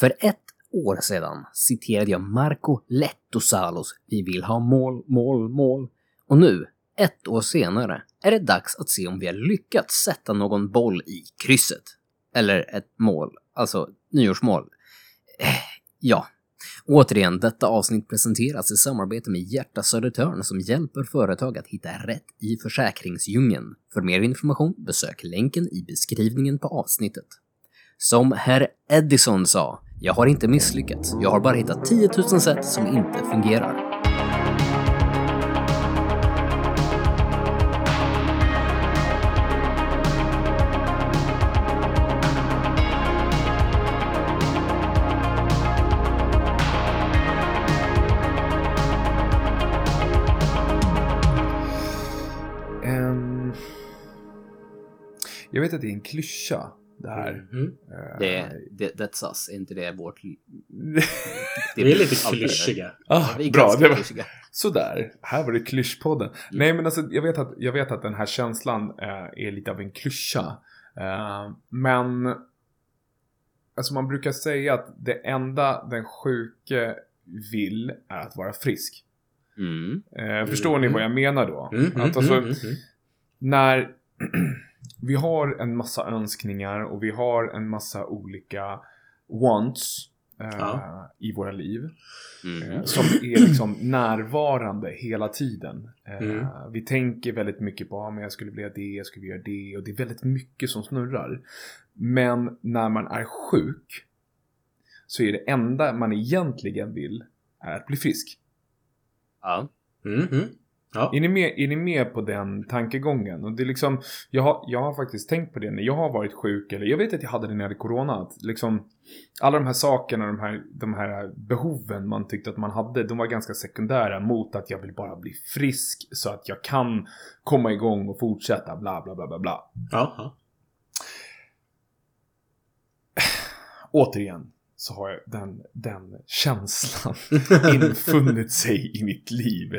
För ett år sedan citerade jag Marco Lettosalos Vi vill ha mål, mål, mål. Och nu, ett år senare, är det dags att se om vi har lyckats sätta någon boll i krysset. Eller ett mål, alltså nyårsmål. Eh, ja. Återigen, detta avsnitt presenteras i samarbete med Hjärta Södertörn som hjälper företag att hitta rätt i försäkringsdjungeln. För mer information besök länken i beskrivningen på avsnittet. Som herr Edison sa, jag har inte misslyckats, jag har bara hittat 10 000 sätt som inte fungerar. Ehm. Jag vet att det är en klyscha det här. Mhm. Eh, Det, det, that's us, är inte det vårt... Vi är lite klyschiga. ah, är bra, det var, klyschiga. sådär. Här var det klyschpodden. Nej men alltså jag vet att, jag vet att den här känslan eh, är lite av en klyscha. Eh, men alltså man brukar säga att det enda den sjuke vill är att vara frisk. Mm. Eh, förstår ni vad jag menar då? Mm, mm, att alltså, mm, mm, mm. när vi har en massa önskningar och vi har en massa olika wants eh, Ja. i våra liv. Mm. eh, Som är liksom närvarande hela tiden. Eh, Mm. Vi tänker väldigt mycket på att ah, jag skulle vilja det, jag skulle vilja det och det är väldigt mycket som snurrar. Men när man är sjuk så är det enda man egentligen vill är att bli frisk. Ja. Mm, mm. Ja. Är ni, med, är ni med på den tankegången? Och det är liksom, jag, har, jag har faktiskt tänkt på det när jag har varit sjuk. Eller jag vet att jag hade det när jag hade corona. Att liksom, alla de här sakerna, de här, de här behoven man tyckte att man hade. De var ganska sekundära mot att jag vill bara bli frisk. Så att jag kan komma igång och fortsätta bla bla bla bla bla. Ja. Återigen så har jag den, den känslan infunnit sig i mitt liv.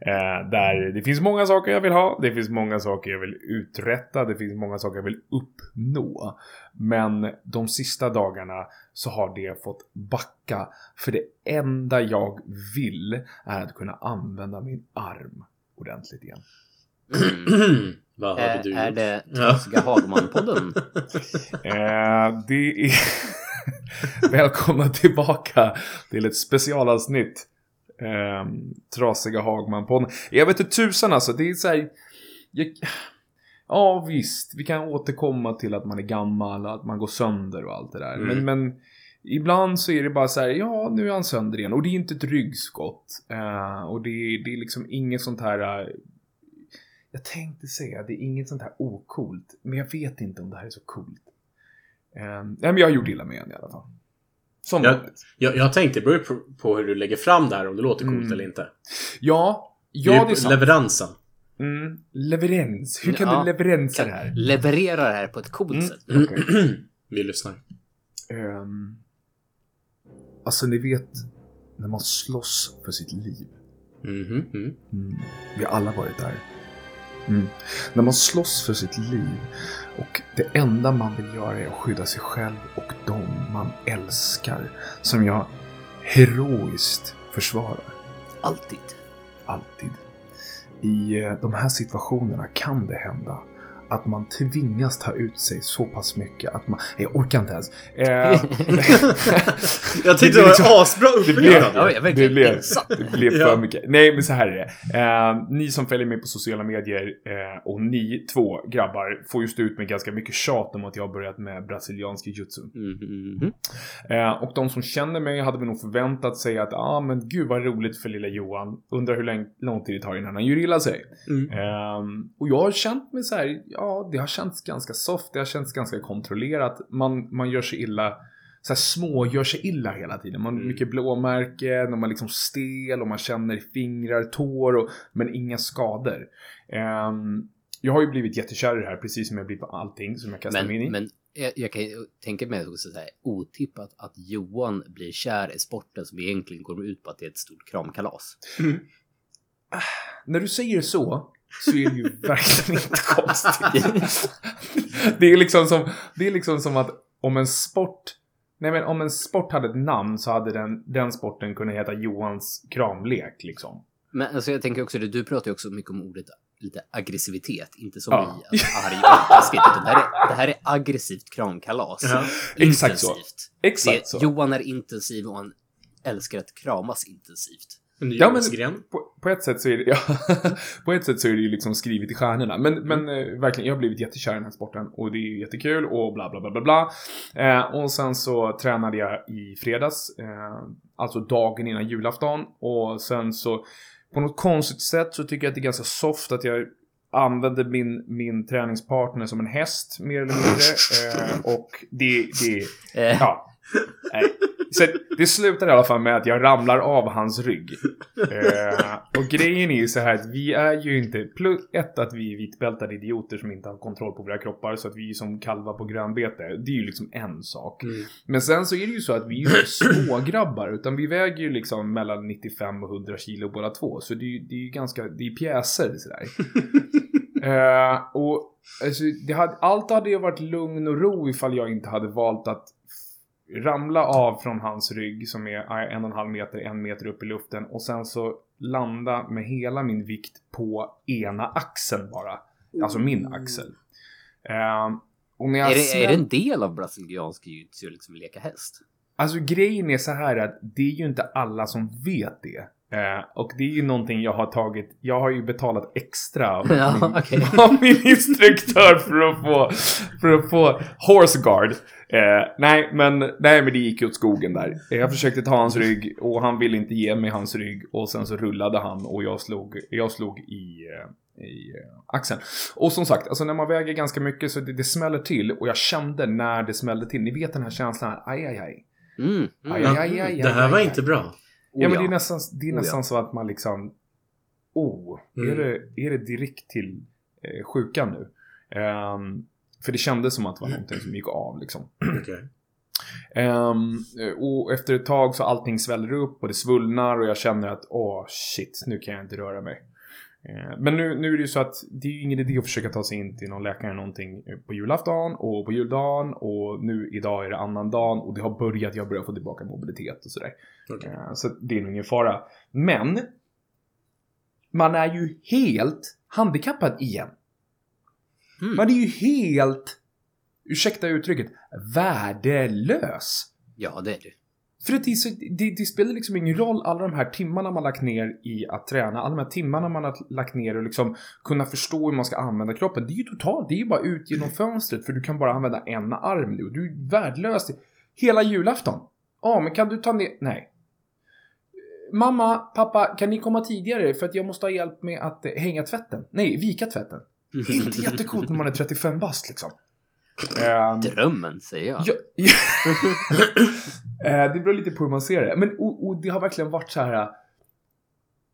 Eh, där det finns många saker jag vill ha, det finns många saker jag vill uträtta, det finns många saker jag vill uppnå. Men de sista dagarna så har det fått backa. För det enda jag vill är att kunna använda min arm ordentligt igen. Mm. Vad har Är, du är gjort? det Ja. Trasiga Hagman-podden? Eh, det är... Välkomna tillbaka till ett specialavsnitt. Eh, trasiga Hagman-podden. Jag vet inte tusan alltså, det är så här... Jag... Ja visst, vi kan återkomma till att man är gammal och att man går sönder och allt det där. Mm. Men, men ibland så är det bara så här, ja nu är han sönder igen. Och det är inte ett ryggskott. Eh, och det är, det är liksom inget sånt här... eh, jag tänkte säga, det är inget sånt här okult. Men jag vet inte om det här är så coolt. Um, nej, men jag har gjort illa med en i alla fall. Som Ja. vanligt. Jag, jag tänkte, det beror på, på hur du lägger fram det här, om det låter coolt Mm. eller inte. Ja, det ja är det är sant. leveransen. Mm, leverens. Hur kan Ja, du leverensa Kan det här? leverera det här på ett coolt Mm. sätt. Okej. Vi lyssnar. Ehm, alltså ni vet när man slåss för sitt liv. Mm. Mm. Vi har alla varit där. Mm. När man slåss för sitt liv och det enda man vill göra är att skydda sig själv och de man älskar. Som jag heroiskt försvarar. Alltid. Alltid. I eh, de här situationerna kan det hända att man tvingas ta ut sig så pass mycket att man... Jag orkar inte ens. Eh, jag tyckte Det var asbra det blev, det blev, det blev för Ja. mycket. Nej, men så här är det. Eh, ni som följer mig på sociala medier eh, och ni två grabbar får just ut med ganska mycket tjat om att jag har börjat med brasiliansk jujutsu. Mhm. Eh, och de som känner mig hade väl nog förväntat sig att ah, men gud vad roligt för lilla Johan. Undrar hur lång, lång tid det tar innan han gör illa sig. Mm. Ehm, och jag har känt mig så här, ja det har känts ganska soft, det har känts ganska kontrollerat. Man, man gör sig illa, så här små gör sig illa hela tiden. Man har Mm. mycket blåmärken och man är liksom stel och man känner fingrar, tår och, men inga skador. Ehm, jag har ju blivit jättekär i det här, precis som jag blir på allting som jag kastar mig in i. Men, jag, jag kan ju tänka mig också så här, otippat att Johan blir kär i sporten som egentligen går ut på att det är ett stort kramkalas. När du säger så, så är det ju verkligen inte konstigt. det, är liksom som, det är liksom som att om en sport Nej men om en sport hade ett namn så hade den, den sporten kunnat heta Johans kramlek liksom. Men alltså, jag tänker också det, du pratar ju också mycket om ordet lite aggressivitet, inte som Ja. arg och taskigt, utan det här, är, det här är aggressivt kramkalas. Ja. Exakt så. Exakt det, så. Johan är intensiv och han älskar att kramas intensivt. En ny Ja, men-. På, på ett sätt så är det, ja, på ett sätt så är det ju liksom skrivet i stjärnorna. Men, men eh, verkligen, jag har blivit jättekär i den här sporten och det är ju jättekul och bla bla bla bla bla. Eh, och sen så tränade jag i fredags, eh, alltså dagen innan julafton. Och sen så på något konstigt sätt så tycker jag att det är ganska soft att jag använde min, min träningspartner som en häst mer eller mindre. Eh, och det, det, Eh, Ja. Nej. Så det slutar i alla fall med att jag ramlar av hans rygg. Eh, och grejen är ju så här att vi är ju inte... Plus ett att vi är vitbältade idioter som inte har kontroll på våra kroppar så att vi är som kalvar på grönbete. Det är ju liksom en sak. Mm. Men sen så är det ju så att vi är ju inte små grabbar utan vi väger ju liksom mellan 95 och 100 kilo båda två. Så det är ju, det är ju ganska... Det är pjäser sådär. Eh, och alltså, det hade, allt hade ju varit lugn och ro ifall jag inte hade valt att ramla av från hans rygg som är en och en halv meter, en meter upp i luften och sen så landa med hela min vikt på ena axeln bara. Alltså min axel. Och när jag är, det, är det en del av brasiliansk jiu-jitsu att liksom leka häst? Alltså grejen är så här att det är ju inte alla som vet det. Eh, och det är ju någonting jag har tagit, jag har ju betalat extra av, Ja, min, okej. av min instruktör för att få, för att få horse guard. Eh, nej, men, nej, men det gick ju åt skogen där. Eh, Jag försökte ta hans rygg och han ville inte ge mig hans rygg och sen så rullade han och jag slog, jag slog i, eh, i axeln. Och som sagt, alltså när man väger ganska mycket så det, det smäller till och jag kände när det smällde till. Ni vet den här känslan, aj, aj, aj. Mm, mm. Aj, Ja, aj, aj, aj, det här aj, var aj. inte bra. Ja, Oh, men det är nästan, det är Oh, nästan ja. så att man liksom... Oh, Mm. är, det, är det direkt till eh, sjukan nu? Ehm, för det kändes som att det var någonting som gick av liksom. Okej. Ehm, och efter ett tag så allting sväller upp och det svullnar och jag känner att åh shit, nu kan jag inte röra mig. Eh, Men nu, nu är det ju så att det är ju ingen idé att försöka ta sig in till någon läkare eller någonting eh, på julafton och på juldagen och nu idag är det annan dagen och det har börjat, jag börjar få tillbaka mobilitet och sådär. Okej. Eh, Så det är nog ingen fara. Men man är ju helt handikappad igen. Mm. Man är ju helt, ursäkta uttrycket, värdelös. Ja, det är det. För att det, så, det, det spelar liksom ingen roll alla de här timmarna man lagt ner i att träna, alla de här timmarna man har lagt ner och liksom kunna förstå hur man ska använda kroppen. Det är ju totalt, det är ju bara ut genom fönstret för du kan bara använda en arm nu. Du är värdelös. Hela julafton. Ja, men kan du ta ner... Nej. Mamma, pappa, kan ni komma tidigare för att jag måste ha hjälp med att hänga tvätten? Nej, vika tvätten. Det är inte jättecoolt när man är 35 bast liksom. Ehm, Drömmen, säger jag. Ja, ja. Eh, det beror lite på hur man ser det. Men och, och det har verkligen varit så här.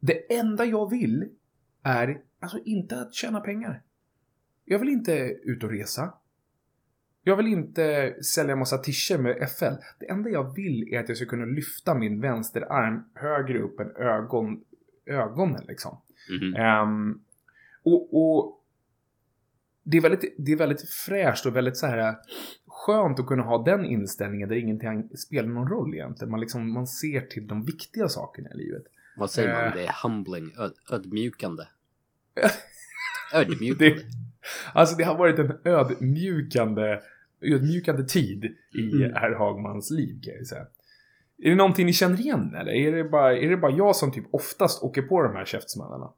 Det enda jag vill är alltså inte att tjäna pengar. Jag vill inte ut och resa. Jag vill inte sälja massa t med FL. Det enda jag vill är att jag ska kunna lyfta min vänsterarm högre upp än ögon, ögonen liksom. Mhm. Ehm, och, och det, är väldigt, det är väldigt fräscht och väldigt så här skönt att kunna ha den inställningen där ingenting spelar någon roll egentligen. Man, liksom, man ser till de viktiga sakerna i livet. Vad säger man? Eh. Det är humbling, öd, ödmjukande. Ödmjukande. Det, alltså det har varit en ödmjukande, ödmjukande tid i Mm. herr Hagmans liv kan jag säga. Är det någonting ni känner igen eller? Är det bara, är det bara jag som typ oftast åker på de här käftsmällarna?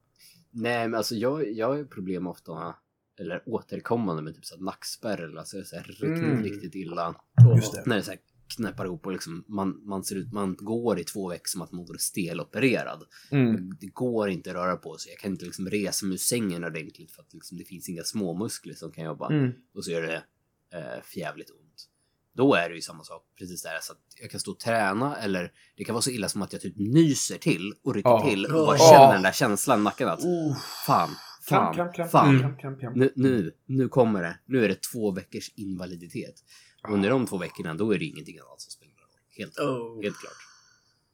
Nej, men alltså jag, jag har ju problem ofta, eller återkommande med typ så nackspärr eller alltså så här riktigt, Mm. riktigt illa. Just det. När det så här knäppar ihop och liksom man, man ser ut, man går i två veckor som att man vore stelopererad. Mm. Det går inte att röra på sig. Jag kan inte liksom resa mig ur sängen ordentligt för att liksom det finns inga småmuskler som kan jobba. Mm. Och så gör det eh, fjävligt ont. Då är det ju samma sak precis där. Så att jag kan stå och träna eller det kan vara så illa som att jag typ nyser till och rycker Ja. till och bara Ja. känner den där känslan i nacken att Oh. fan, fan, Kramp, kramp, fan. kramp, kramp, kramp. Nu, nu, nu kommer det. Nu är det två veckors invaliditet. Och under de två veckorna då är det ingenting annat som spelar roll. Helt, Oh. helt klart.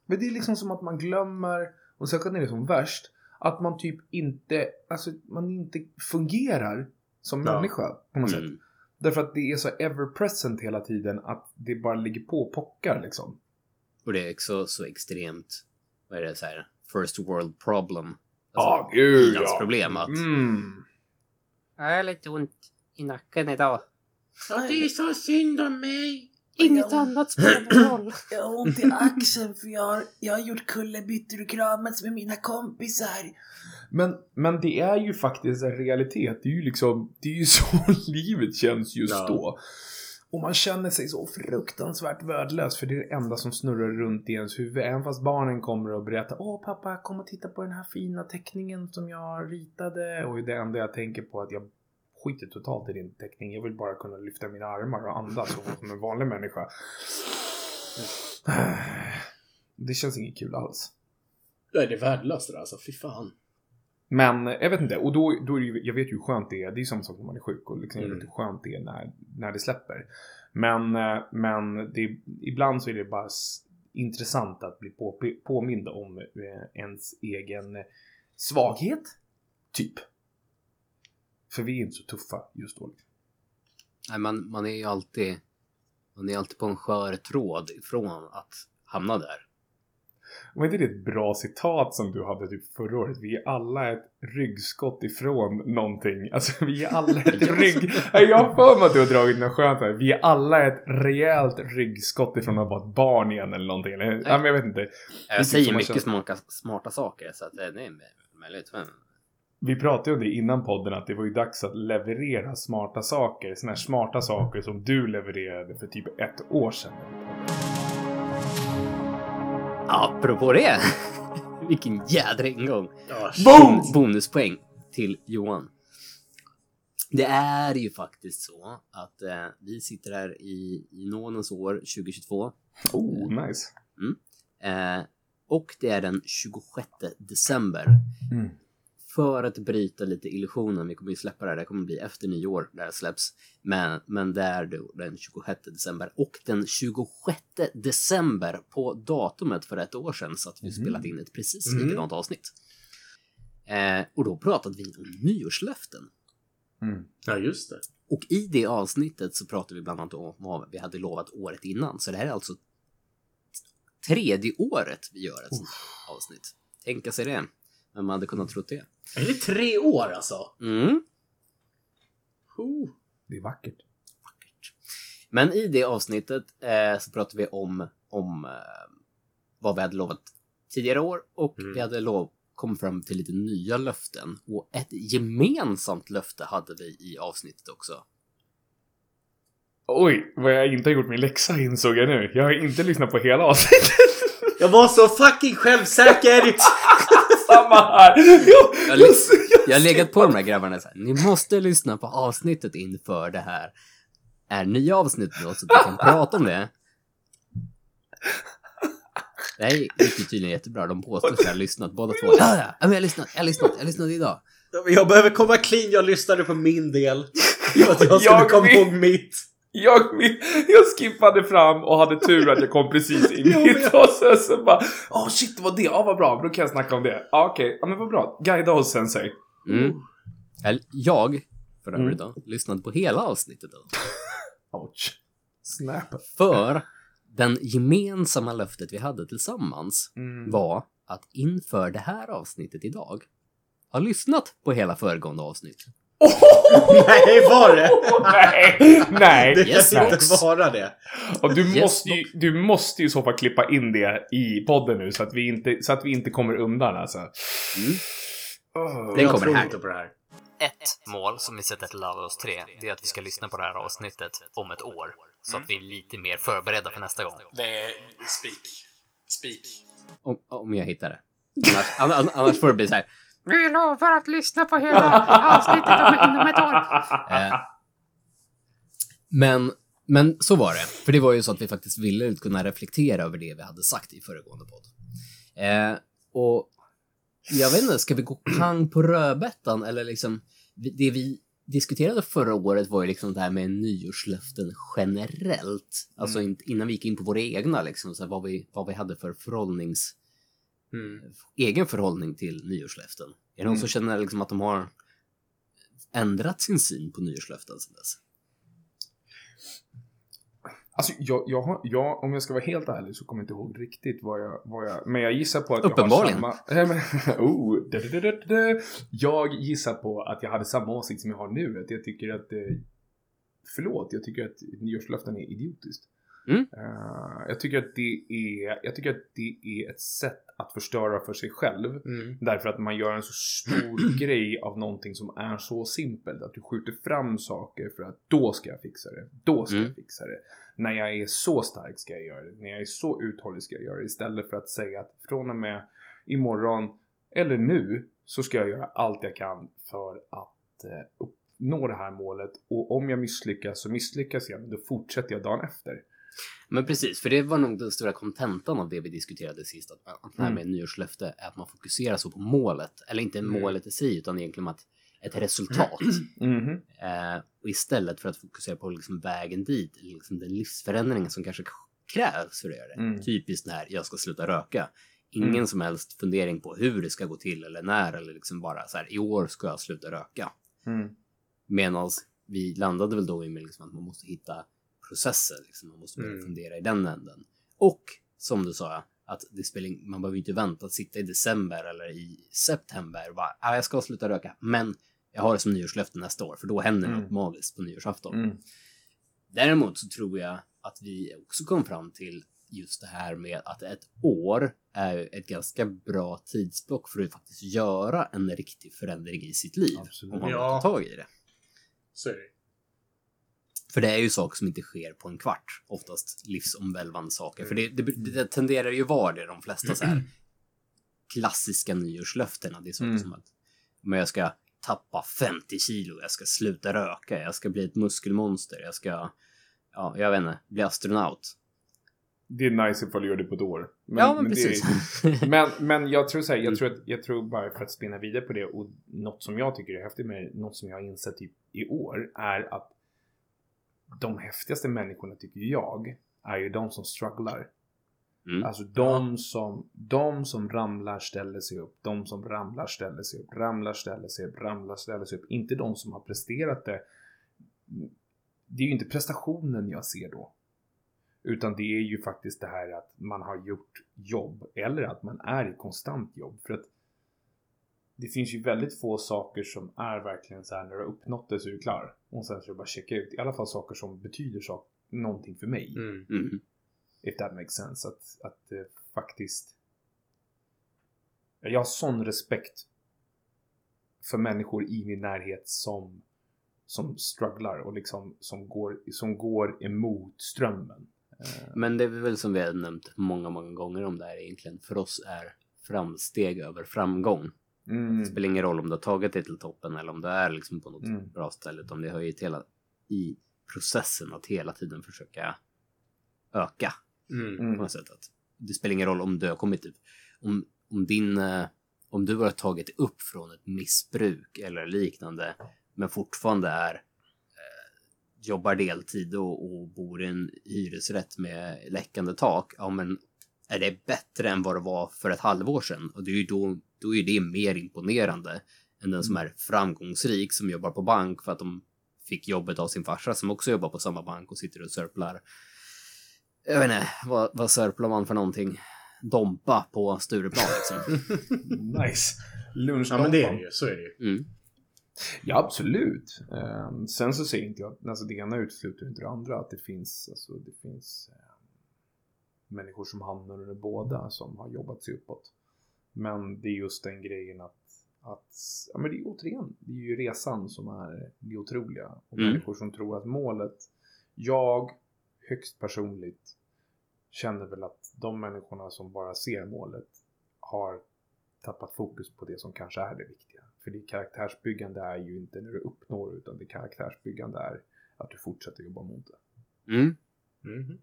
Men det är liksom som att man glömmer, och särskilt när det är som värst, att man typ inte, alltså man inte fungerar som Ja. människa på något sätt. Mm. Därför att det är så ever present hela tiden att det bara ligger på och pockar liksom. Och det är också så extremt, vad är det så här, first world problem. Ja, gud ja. problem att Mm. jag har lite ont i nacken idag. Det är så synd om mig. Inget annat spelar roll. Jag har ont i axeln för jag har, jag har gjort kullerbyttor och kramats med mina kompisar. Men, men det är ju faktiskt en realitet. Det är ju liksom, det är ju så livet känns just Ja. då. Och man känner sig så fruktansvärt värdelös för det är det enda som snurrar runt i ens huvud. Även fast barnen kommer och berättar Åh pappa, kom och titta på den här fina teckningen som jag ritade. Och det enda jag tänker på är att jag skiter totalt i din teckning. Jag vill bara kunna lyfta mina armar och andas och som en vanlig människa. Det känns inget kul alls. Nej, det är värdelöst det där alltså. Fy fan. Men jag vet inte, och då, då är det ju, jag vet ju hur skönt det är. Det är ju samma sak när man är sjuk och liksom jag Mm. vet hur skönt det är när, när det släpper. Men, eh, men det, ibland så är det bara intressant att bli på, påmind om eh, ens egen svaghet. Typ. För vi är inte så tuffa just då. Nej, man, man är ju alltid, man är alltid på en skör tråd ifrån att hamna där. Var inte det ett bra citat som du hade typ förra året? Vi är alla ett ryggskott ifrån någonting. Alltså vi är alla ett rygg... Nej, Jag har för mig att du har dragit något skönt här. Vi är alla ett rejält ryggskott ifrån att vara ett barn igen eller någonting. Eller, ja, men jag vet inte. Jag säger mycket känner- smarta, smarta saker så att det det är möjligt. Men... Vi pratade ju om det innan podden att det var ju dags att leverera smarta saker. Såna här smarta saker som du levererade för typ ett år sedan. Apropå det! Vilken jädra ingång! Ja, Boom! Bonuspoäng till Johan. Det är ju faktiskt så att eh, vi sitter här i, i nådens år 2022 Oh, nice. eh, och det är den 26 december. Mm. För att bryta lite illusionen, vi kommer ju släppa det här, det kommer bli efter nyår där det släpps. Men, men det är då den 26 december. Och den 26 december på datumet för ett år sedan så att vi Mhm. spelat in ett precis Mm. likadant avsnitt. Eh, och då pratade vi om nyårslöften. Mm. ja, just det. Och i det avsnittet så pratade vi bland annat om vad vi hade lovat året innan. Så det här är alltså tredje året vi gör ett sånt här avsnitt. Tänka sig det. Men man hade kunnat tro det. Är det tre år alltså? Mm. Oh. Det är vackert. Men i det avsnittet eh, så pratade vi om, om eh, vad vi hade lovat tidigare år och Mm. vi hade lov, kom fram till lite nya löften. Och ett gemensamt löfte hade vi i avsnittet också. Oj, vad jag inte har gjort min läxa insåg jag nu. Jag har inte lyssnat på hela avsnittet. Jag var så fucking självsäker! Samma här! Jag, Jag, jag, jag har legat på de här grabbarna så här. Ni måste lyssna på avsnittet inför det här är nya avsnitt då så att vi kan prata om det. Det här gick ju tydligen jättebra. De påstår sig ha lyssnat båda två. Ja, ja, jag har lyssnat, jag har lyssnat, jag har lyssnat idag. Jag behöver komma clean, jag lyssnade på min del. Att jag skulle Jag komma ihåg mitt. Jag, jag skippade fram och hade tur att jag kom precis in det. Och sen så bara, åh shit vad det, ja vad bra, då kan jag snacka om det. Ja okej, ja men vad bra. Guida oss sensei. Mm. Eller, Jag, för Mm. övrigt då, lyssnade på hela avsnittet. Då. Ouch. Snap. För den gemensamma löftet vi hade tillsammans Mm. var att inför det här avsnittet idag ha lyssnat på hela föregående avsnitt. Nej, var det? nej, nej. Det Yes, kan inte vara det. Och du, Yes, måste ju, du måste ju i så fall klippa in det i podden nu så att vi inte, så att vi inte kommer undan alltså. Mm. Oh. Den kommer här. inte på det här. Ett mål som vi sätter till alla oss tre, det är att vi ska lyssna på det här avsnittet om ett år. Så att vi är lite mer förberedda för nästa gång. Det är speak. Speak. Om, om jag hittar det. Annars, annars, annars får det bli så här. Vi lovar att lyssna på hela avsnittet om, inom ett år. Eh, men, men så var det. För det var ju så att vi faktiskt ville kunna reflektera över det vi hade sagt i föregående podd. Eh, och jag vet inte, ska vi gå pang på rödbetan eller liksom det vi diskuterade förra året var ju liksom det här med nyårslöften generellt. Alltså in, innan vi gick in på våra egna liksom, så här, vad, vi, vad vi hade för förhållnings Mm. egen förhållning till nyårslöften. Är det någon Mm. som känner liksom att de har ändrat sin syn på nyårslöften sedan dess? Alltså, jag, jag, har, jag, om jag ska vara helt ärlig så kommer jag inte ihåg riktigt vad jag, vad jag men jag gissar på att Uppenbarligen. jag har samma... Men, oh, da, da, da, da, da. Jag gissar på att jag hade samma åsikt som jag har nu. Att jag tycker att... Eh, förlåt, jag tycker att nyårslöften är idiotiskt. Mm. Eh, jag tycker att det är... Jag tycker att det är ett sätt att förstöra för sig själv. Mm. Därför att man gör en så stor grej av någonting som är så simpelt. Att du skjuter fram saker för att då ska jag fixa det. Då ska Mm. jag fixa det. När jag är så stark ska jag göra det. När jag är så uthållig ska jag göra det. Istället för att säga att från och med imorgon eller nu så ska jag göra allt jag kan för att eh, uppnå det här målet. Och om jag misslyckas så misslyckas jag. Men då fortsätter jag dagen efter. Men precis, för det var nog den stora kontentan av det vi diskuterade sist. Att, att det här Mm. med nyårslöfte är att man fokuserar så på målet. Eller inte Mm. målet i sig, utan egentligen att ett resultat. Mhm. Eh, och istället för att fokusera på liksom vägen dit, liksom den livsförändringen som kanske krävs för att göra det. Mm. Typiskt när jag ska sluta röka. Ingen Mm. som helst fundering på hur det ska gå till eller när eller liksom bara så här i år ska jag sluta röka. Mm. Medan vi landade väl då i liksom att man måste hitta processer, liksom. man måste börja Mm. fundera i den änden. Och som du sa, att det spelar, man behöver inte vänta att sitta i december eller i september och bara, ah, jag ska sluta röka, men jag har det som nyårslöfte nästa år, för då händer Mm. något magiskt på nyårsafton. Mm. Däremot så tror jag att vi också kom fram till just det här med att ett år är ett ganska bra tidsblock för att faktiskt göra en riktig förändring i sitt liv. Absolut. Om man Ja. tar tag i det. Så är det. För det är ju saker som inte sker på en kvart. Oftast livsomvälvande saker. För det, det, det tenderar ju vara det de flesta så här klassiska nyårslöftena. Det är saker Mm. som att men jag ska tappa 50 kilo, jag ska sluta röka, jag ska bli ett muskelmonster, jag ska, ja, jag vet inte, bli astronaut. Det är nice ifall du gör det på ett år. Men, ja, men, men det är- precis. Men, men jag tror så här, jag tror, att, jag tror bara för att spinna vidare på det och något som jag tycker är häftigt med något som jag har insett typ i år är att de häftigaste människorna tycker jag är ju de som strugglar. Mm. Alltså de som, de som ramlar ställer sig upp, de som ramlar ställer sig upp, ramlar ställer sig upp, ramlar ställer sig upp. Inte de som har presterat det. Det är ju inte prestationen jag ser då. Utan det är ju faktiskt det här att man har gjort jobb eller att man är i konstant jobb. För att det finns ju väldigt få saker som är verkligen så här när du har uppnått det så är du klar. Och sen så är det bara checka ut. I alla fall saker som betyder sak, någonting för mig. Mm. Mm. If that makes sense. Att, att eh, faktiskt... Jag har sån respekt för människor i min närhet som, som strugglar och liksom som går, som går emot strömmen. Eh, Men det är väl som vi har nämnt många, många gånger om det här egentligen. För oss är framsteg över framgång. Mm, Det spelar ingen roll om du har tagit dig till toppen eller om du är liksom på något Mm. bra ställe. Utan det har ju hela, i processen att hela tiden försöka öka Mm. mm, på något sätt. Att det spelar ingen roll om du har kommit upp. Om, om din... eh, Om du har tagit upp från ett missbruk eller liknande men fortfarande är eh, jobbar deltid och, och bor i en hyresrätt med läckande tak. Ja, men är det bättre än vad det var för ett halvår sedan? Och det är ju då, då är det mer imponerande än den som är framgångsrik som jobbar på bank för att de fick jobbet av sin farsa som också jobbar på samma bank och sitter och sörplar. Jag vet inte, vad, vad sörplar man för någonting? Dompa på Stureplan liksom. nice. Lunch Ja, men det är det ju. Så är det ju. Mm. Ja, absolut. Ehm, sen så säger inte jag att alltså, det ena utesluter inte det andra. Att det finns, alltså, det finns ehm, människor som hamnar under båda som har jobbat sig uppåt. Men det är just den grejen att, att ja, men det är återigen, det är ju resan som är det otroliga. Och Mm. människor som tror att målet, jag högst personligt känner väl att de människorna som bara ser målet har tappat fokus på det som kanske är det viktiga. För det karaktärsbyggande är ju inte när du uppnår utan det karaktärsbyggande är att du fortsätter jobba mot det. Mm. Mhm.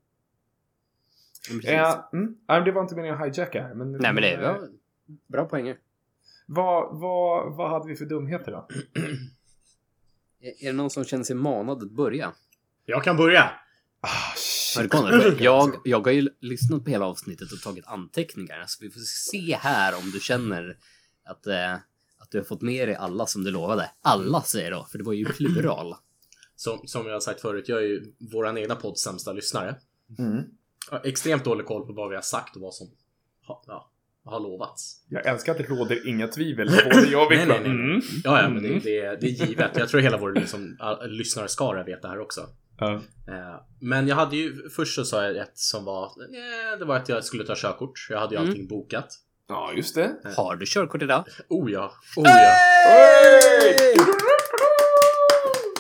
Ja, mm. Nej, det var inte meningen att hijacka här. Men, Nej men det var bra poänger. vad, vad, vad hade vi för dumheter då? Är det någon som känner sig manad att börja? Jag kan börja. Ah, shit. Jag, jag har ju lyssnat på hela avsnittet och tagit anteckningar. Så vi får se här om du känner att, eh, att du har fått med dig alla som du lovade. Alla säger jag då, för det var ju plural. som, som jag har sagt förut, jag är ju våran egna podds sämsta lyssnare. Mm. Extremt dålig koll på vad vi har sagt och vad som ja, har lovats. Jag älskar att det råder inga tvivel. Både jag och Viktor. nej, nej, nej. Mm. Ja, ja, men det, det, är- det är givet. Jag tror hela vår liksom, lyssnarskara vet det här också. Eh, Men jag hade ju, först så sa jag ett som var, nej, det var att jag skulle ta körkort. Jag hade ju Mm. allting bokat. ja, just det. Har du körkort idag? Oh ja, oh ja.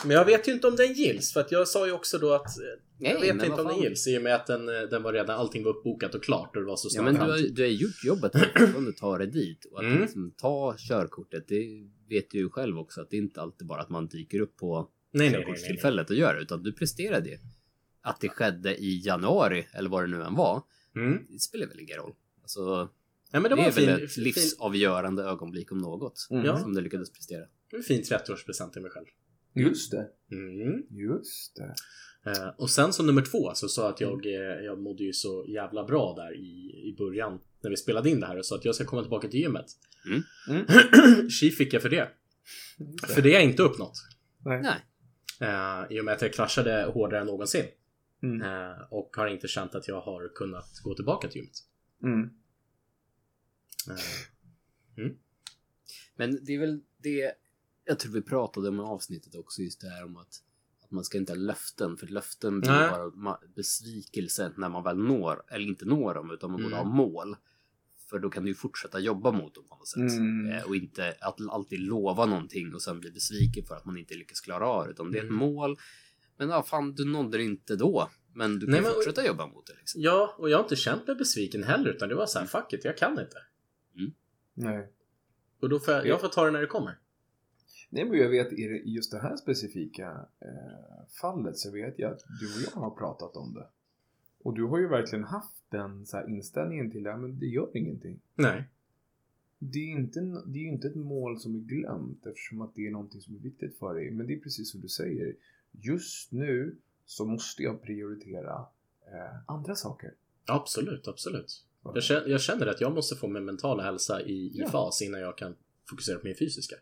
Men jag vet ju inte om den gills, för att jag sa ju också då att eh, Nej, jag vet inte om den gills i och med att den, eh, den var redan, allting var uppbokat och klart och det var så Ja, snart men du har, du har gjort jobbet om du tar dig dit. Och att Mm. liksom ta körkortet, det vet du ju själv också att det är inte alltid bara att man dyker upp på Nej, nej, nej, nej, körkortstillfället och gör det, utan du presterade ju. Att det skedde i januari, eller vad det nu än var, Mm. det spelar väl ingen roll. Alltså, Ja, det, det, är en fin, väl ett fin, livsavgörande ögonblick om något, Mm. Ja. som du lyckades prestera. en fin 30-årspresent till mig själv. Just det. Mm. Just det. Eh, och sen som nummer två så sa jag att jag, eh, jag mådde ju så jävla bra där i, i början när vi spelade in det här och sa att jag ska komma tillbaka till gymmet. Mm. Mm. Tji fick jag för det. För det har jag inte uppnått. Nej. Nej. Eh, I och med att jag kraschade hårdare än någonsin. Mm. Eh, och har inte känt att jag har kunnat gå tillbaka till gymmet. Mm. Eh, Men det är väl det, jag tror vi pratade om i avsnittet också, just det här om att, att man ska inte ha löften, för löften blir Nej. bara besvikelse när man väl når, eller inte når dem, utan man borde Mm. ha mål. För då kan du ju fortsätta jobba mot dem på något sätt. Mm. Eh, Och inte att alltid lova någonting och sen bli besviken för att man inte lyckas klara av det, utan det är ett Mm. mål. Men ja, fan, du nådde det inte då. Men du kan Nej, men- fortsätta jobba mot det liksom. ja, och jag har inte känt mig besviken heller utan det var så här, fuck it, jag kan inte. Nej. Och då får jag, jag får ta det när det kommer. Nej, men jag vet i just det här specifika eh, fallet så vet jag att du och jag har pratat om det. Och du har ju verkligen haft den så här inställningen till det, men det gör ingenting. Nej. Det är, inte, en- det är ju inte ett mål som är glömt eftersom att det är någonting som är viktigt för dig. Men det är precis som du säger. Just nu så måste jag prioritera eh, andra saker. Absolut, absolut. Jag känner, jag känner att jag måste få min mentala hälsa i, i Ja. fas innan jag kan fokusera på min fysiska.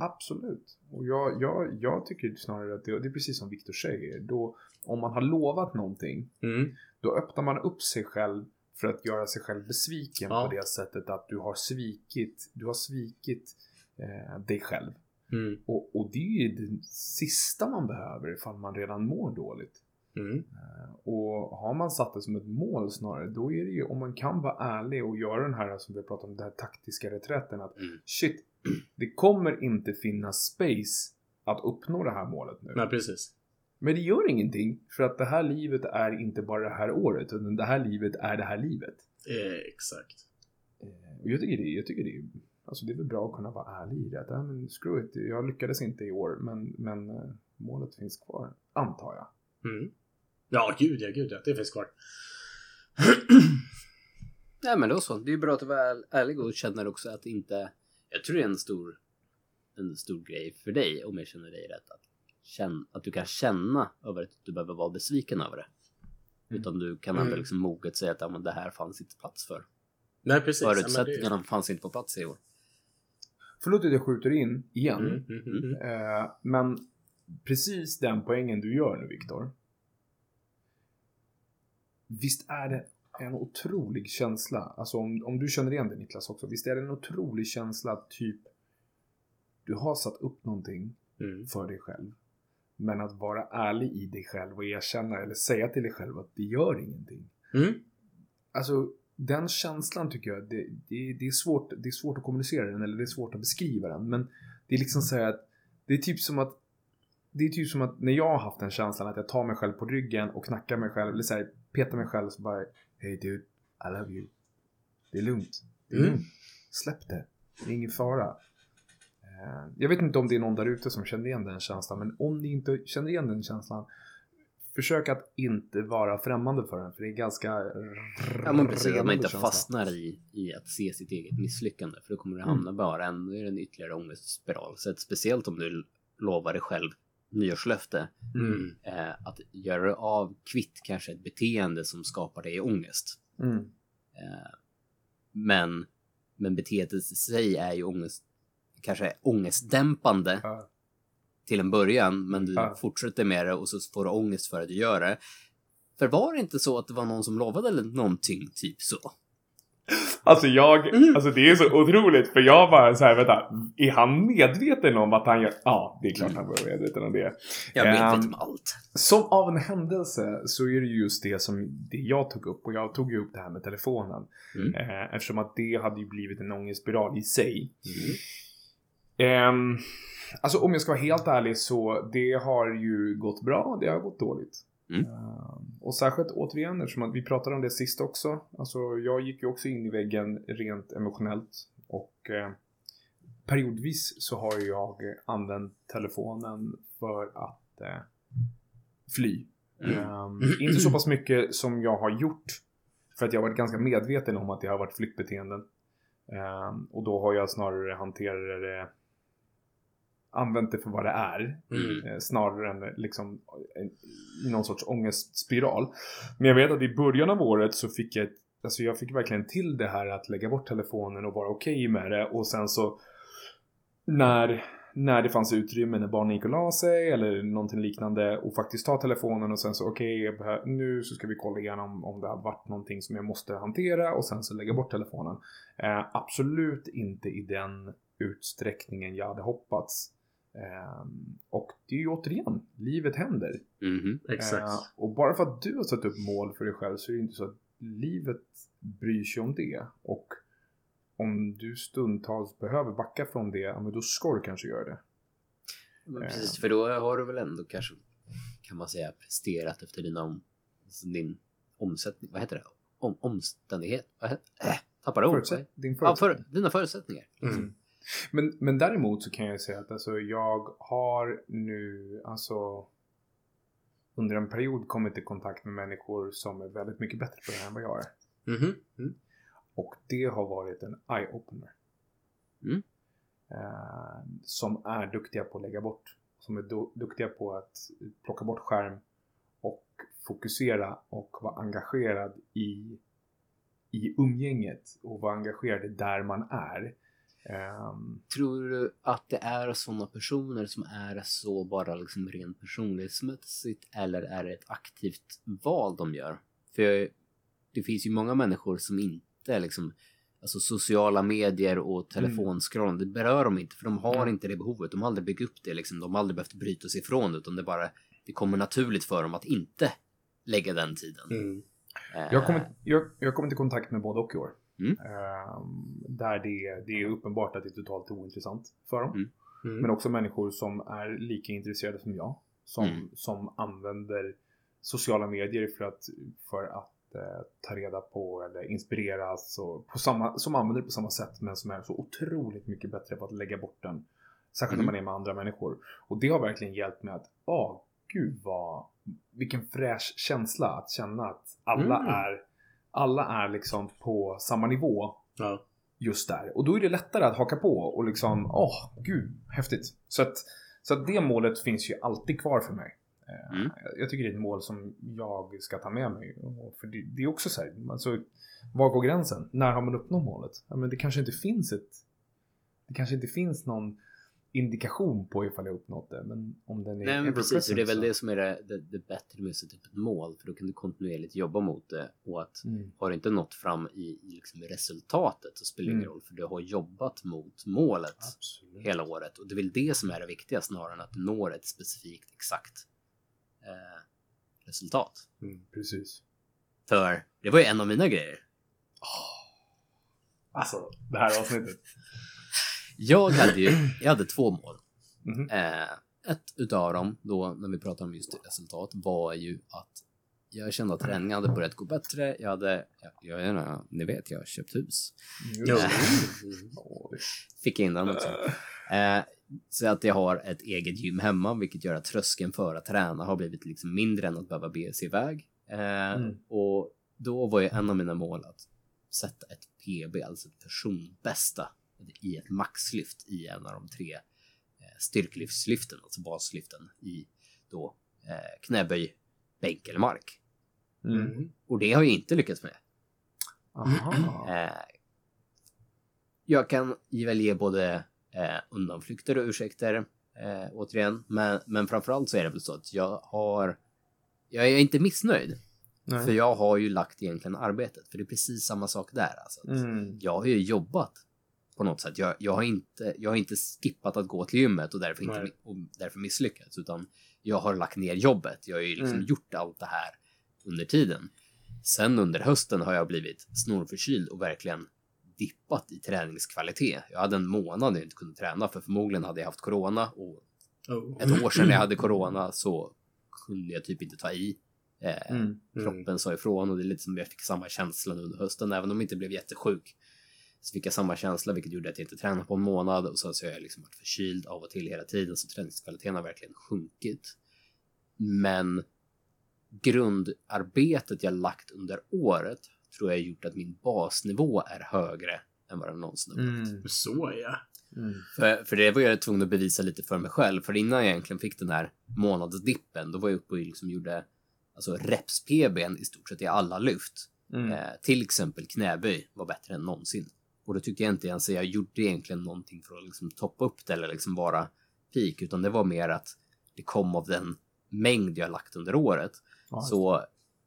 Absolut. Och jag, jag, jag tycker snarare att det, det är precis som Viktor säger. Då, om man har lovat någonting, Mm. då öppnar man upp sig själv för att göra sig själv besviken Ja. på det sättet att du har svikit, du har svikit eh, dig själv. Mm. Och, och det är ju det sista man behöver ifall man redan mår dåligt. Mm. Eh, Och har man satt det som ett mål snarare, då är det ju om man kan vara ärlig och göra den här som vi har pratat om, den här taktiska reträtten att Mm. shit, det kommer inte finnas space att uppnå det här målet nu. Nej, precis. Men det gör ingenting för att det här livet är inte bara det här året utan det här livet är det här livet. Eh, exakt. Eh, Och jag tycker det, jag tycker det, alltså det är väl bra att kunna vara ärlig i det. Att, ja, men screw it, jag lyckades inte i år men, men eh, målet finns kvar, antar jag. Mm. Ja, gud ja, gud ja. Det finns kvar. Nej men då så. Det är bra att du var ärlig och känner också att inte... Jag tror det är en stor, en stor grej för dig, om jag känner dig rätt, att, känna, att du kan känna över att du behöver vara besviken över det. Utan du kan ändå Mm. liksom moget säga att ja, men det här fanns inte plats för. Nej, precis. Ja, men det- Förutsättningarna fanns inte på plats i år. Förlåt att jag skjuter in igen. Mm, mm, mm, mm. Eh, men precis den poängen du gör nu Viktor. Visst är det en otrolig känsla, alltså om, om du känner igen det Niklas också, visst är det en otrolig känsla att typ du har satt upp någonting Mm. för dig själv. Men att vara ärlig i dig själv och erkänna eller säga till dig själv att det gör ingenting. Mm. Alltså den känslan tycker jag, det, det, det, är svårt, det är svårt att kommunicera den eller det är svårt att beskriva den. Men det är liksom så här att det är typ som att det är typ som att när jag har haft den känslan att jag tar mig själv på ryggen och knackar mig själv eller så här, petar mig själv så bara Hey dude, I love you. Det är lugnt. Det är Mm. lugnt. Släpp det. Det är ingen fara. Eh, Jag vet inte om det är någon där ute som känner igen den känslan, men om ni inte känner igen den känslan, försök att inte vara främmande för den, för det är ganska Ja men precis, att man inte känsla. fastnar i, i att se sitt eget misslyckande. För då kommer det hamna bara en, är det en ytterligare ångestspiral. Så speciellt om du lovar dig själv nyårslöfte, Mm. eh, att göra av kvitt kanske ett beteende som skapar dig ångest. Mm. Eh, men, men beteendet i sig är ju ångest, kanske ångestdämpande Ja. till en början, men du fortsätter med det och så får du ångest för att du gör det. För var det inte så att det var någon som lovade någonting typ så? Alltså jag, Mm. alltså det är så otroligt för jag bara så här, vänta, är han medveten om att han gör? Ja, det är klart han var medveten om det. Jag vet Ehm, inte om allt. Som av en händelse så är det just det som det jag tog upp och jag tog ju upp det här med telefonen. Mm. Eh, eftersom att det hade ju blivit en ångestspiral i sig. Ehm, alltså om jag ska vara helt ärlig så det har ju gått bra, det har gått dåligt. Mm. Ehm, och särskilt återigen eftersom att vi pratade om det sist också. Alltså jag gick ju också in i väggen rent emotionellt. Och eh, periodvis så har jag använt telefonen för att eh, fly. Ehm, inte så pass mycket som jag har gjort. För att jag har varit ganska medveten om att det har varit flyktbeteenden. Ehm, och då har jag snarare hanterat det använt det för vad det är. Mm. Eh, snarare än liksom i någon sorts ångestspiral. Men jag vet att i början av året så fick jag alltså jag fick verkligen till det här att lägga bort telefonen och vara okej med det och sen så när, när det fanns utrymme när barnen gick och la sig eller någonting liknande och faktiskt ta telefonen och sen så okej behö- nu så ska vi kolla igenom om det har varit någonting som jag måste hantera och sen så lägga bort telefonen. Eh, absolut inte i den utsträckningen jag hade hoppats. Ehm, och det är ju återigen, livet händer. Mhm. Exakt. Och bara för att du har satt upp mål för dig själv så är det inte så att livet bryr sig om det. Och om du stundtals behöver backa från det, ja, men då ska du kanske göra det. Men Eh. precis, för då har du väl ändå kanske, kan man säga, presterat efter dina om, din omsättning, vad heter det? Om, omständighet? Vad heter, äh, tappar ord. Förutsätt, din Ja, förutsättning. för, dina förutsättningar. Mm. Men, men däremot så kan jag säga att alltså, jag har nu alltså under en period kommit i kontakt med människor som är väldigt mycket bättre på det här än vad jag är. Mhm. Mm. Och det har varit en eye-opener. Mm. Eh, som är duktiga på att lägga bort. Som är du- duktiga på att plocka bort skärm och fokusera och vara engagerad i, i umgänget och vara engagerad där man är. Ehm, Tror du att det är sådana personer som är så bara liksom rent personlighetsmässigt eller är det ett aktivt val de gör? För det finns ju många människor som inte liksom Alltså sociala medier och telefonscroll, det berör dem inte för de har Mm. inte det behovet. De har aldrig byggt upp det liksom. De har aldrig behövt bryta sig ifrån det utan det bara det kommer naturligt för dem att inte lägga den tiden. Mm. Eh, Jag kommit, jag, jag kommit i kontakt med både och i år. Mm. Ehm, där det, det är uppenbart att det är totalt ointressant för dem. Mm. Mm. Men också människor som är lika intresserade som jag. Som, Mm. som använder sociala medier för att, för att eh, ta reda på eller inspireras. Och på samma, som använder det på samma sätt men som är så otroligt mycket bättre på att lägga bort den. Särskilt Mm. när man är med andra människor. Och det har verkligen hjälpt mig att, åh gud vad, vilken fräsch känsla att känna att alla Mm. är alla är liksom på samma nivå Ja. just där. Och då är det lättare att haka på och liksom, åh, gud, häftigt. Så att, så att det målet finns ju alltid kvar för mig. Eh, Mm. Jag- tycker det är ett mål som jag ska ta med mig. För det, det är också så här, alltså, var går gränsen? När har man uppnått målet? Ja, men det kanske inte finns ett, det kanske inte finns någon indikation på ifall jag uppnått det. Men om den är Nej men precis, och det är väl det som är det, det, det bättre med att sätta upp ett mål för då kan du kontinuerligt jobba mot det och att Mm. har du inte nått fram i, i liksom resultatet så spelar det ingen Mm. roll för du har jobbat mot målet Absolut. hela året och det är väl det som är det viktiga snarare än att du når ett specifikt exakt eh, resultat. Mm, precis. För det var ju en av mina grejer. Alltså, det här avsnittet. Jag hade ju, jag hade två mål. Mhm. Eh, ett utav dem, då när vi pratar om just resultat, var ju att jag kände att träningen hade börjat gå bättre. Jag hade, jag, jag, ni vet, jag har köpt hus. Mm. Det- Fick in den också. Eh, så att jag har ett eget gym hemma, vilket gör att tröskeln för att träna har blivit liksom mindre än att behöva bege sig iväg. Eh, Mm. Och då var ju en av mina mål att sätta ett PB, alltså ett personbästa, i ett maxlyft i en av de tre eh, styrkelyftslyften, alltså baslyften i då eh, knäböj, bänk eller mark. Mm. Och det har jag inte lyckats med. Aha. Eh, jag kan ju väl ge både eh, undanflykter och ursäkter. Eh, återigen. Men, men framförallt så är det väl så att jag har... Jag är inte missnöjd. Nej. För jag har ju lagt egentligen arbetet. För det är precis samma sak där. Alltså. Mm. Jag har ju jobbat på något sätt. Jag, jag, har inte, jag har inte skippat att gå till gymmet och därför, inte, och därför misslyckats. Utan jag har lagt ner jobbet. Jag har ju liksom Mm. gjort allt det här under tiden. Sen under hösten har jag blivit snorförkyld och verkligen dippat i träningskvalitet. Jag hade en månad när jag inte kunde träna för förmodligen hade jag haft corona och Oh. ett år sedan jag hade corona så kunde jag typ inte ta i. Eh, Mm. Kroppen sa ifrån och det är lite som jag fick samma känsla under hösten, även om jag inte blev jättesjuk. Så fick jag samma känsla, vilket gjorde att jag inte tränade på en månad och sen så har jag liksom varit förkyld av och till hela tiden, så träningskvaliteten har verkligen sjunkit. Men grundarbetet jag lagt under året tror jag har gjort att min basnivå är högre än vad den någonsin har varit. Mm. Så ja. Mm. För, för det var jag tvungen att bevisa lite för mig själv. För innan jag egentligen fick den här månadsdippen, då var jag uppe och liksom gjorde alltså reps-PBn i stort sett i alla lyft. Mm. Eh, till exempel knäböj var bättre än någonsin. Och då tyckte jag inte ens att jag gjorde egentligen någonting för att liksom toppa upp det eller liksom vara peak, utan det var mer att det kom av den mängd jag lagt under året. Ja. Så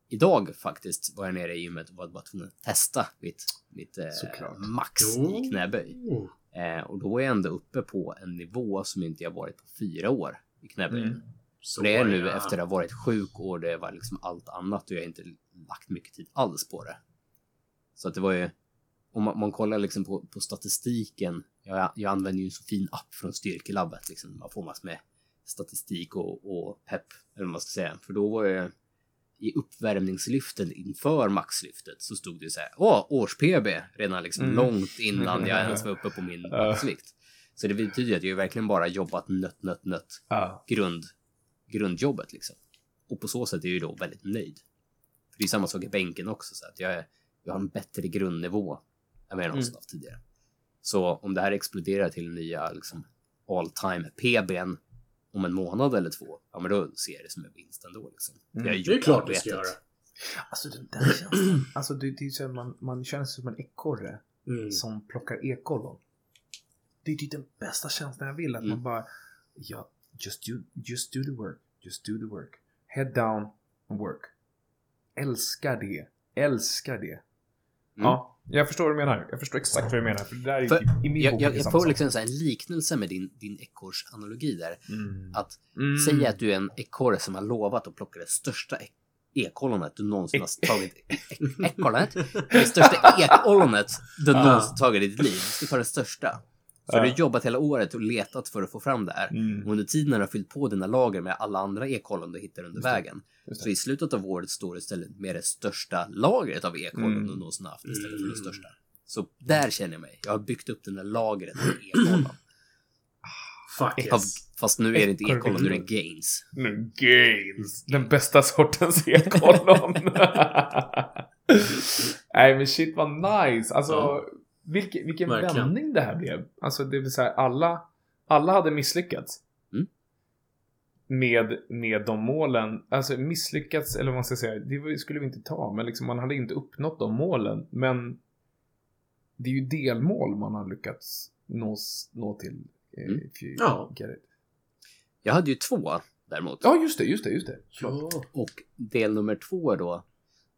idag faktiskt var jag nere i gymmet och var bara tvungen att testa mitt, mitt eh, max i knäböj. Eh, och då är jag ändå uppe på en nivå som inte jag varit på fyra år i knäböj. Mm. Så Och det är nu ja. efter att ha varit sjuk och det var liksom allt annat och jag har inte lagt mycket tid alls på det. Så att det var ju, om man, man kollar liksom på, på statistiken, jag, jag använder ju en så fin app från Styrkelabbet, liksom. man får massor med statistik och, och pepp, eller vad man ska säga. För då var jag i uppvärmningslyften inför maxlyftet så stod det så här, åh, års-PB, redan liksom Mm. långt innan jag ens var uppe på min maxvikt. Så det betyder att jag verkligen bara jobbat nött, nött, nött Ja. grund, grundjobbet liksom. Och på så sätt är jag ju då väldigt nöjd. För det är samma sak i bänken också, så att jag, är, jag har en bättre grundnivå än vad jag någonsin haft tidigare. Så om det här exploderar till nya liksom, all time PBn om en månad eller två, ja men då ser jag det som en vinst ändå. Liksom. Mm. Jag Det är klart du ska göra. Alltså den där känslan. Alltså det, det är så här, man, man känner sig som en ekorre Mm. som plockar ekollon. Det är typ den bästa känslan jag vill. Att Mm. man bara, ja, just do, just do the work. Just do the work. Head down and work. Älskar det. Älskar det. Ja, jag förstår vad du menar. Jag förstår exakt vad du menar. För det där är För typ, i min Jag, jag, jag får liksom en liknelse med din, din ekorrsanalogi där. Mm. Att Mm. säga att du är en ekorre som har lovat att plocka det största ek- ekollonet du någonsin har tagit. Ek- Ekollonet? Det största ekollonet du någonsin tagit i ditt liv. Du ska ta det största. Har Ja. du jobbat hela året och letat för att få fram det här. Mm. Och under tiden när du har fyllt på dina lager med alla andra ekollon du hittar under Just vägen. Så i slutet av året står du istället med det största lagret av ekollon Mm. du någonsin haft istället för det Mm. största. Så där känner jag mig. Jag har byggt upp det där lagret av ekollon. Fuck yes. Fast nu är det inte ekollon, nu är det gains. Nu, gains. Den bästa sortens ekollon. Nej men shit vad nice. Alltså Ja. Vilken, vilken Verkligen. vändning det här blev. Alltså det vill säga alla, alla hade misslyckats. Mm. Med, med de målen. Alltså misslyckats, eller vad man ska säga, det skulle vi inte ta. Men liksom man hade inte uppnått de målen. Men det är ju delmål man har lyckats nå, nå till. eh, Mm. you Ja. Jag hade ju två däremot. Ja just det, just det, just det. Ja. Och del nummer två då,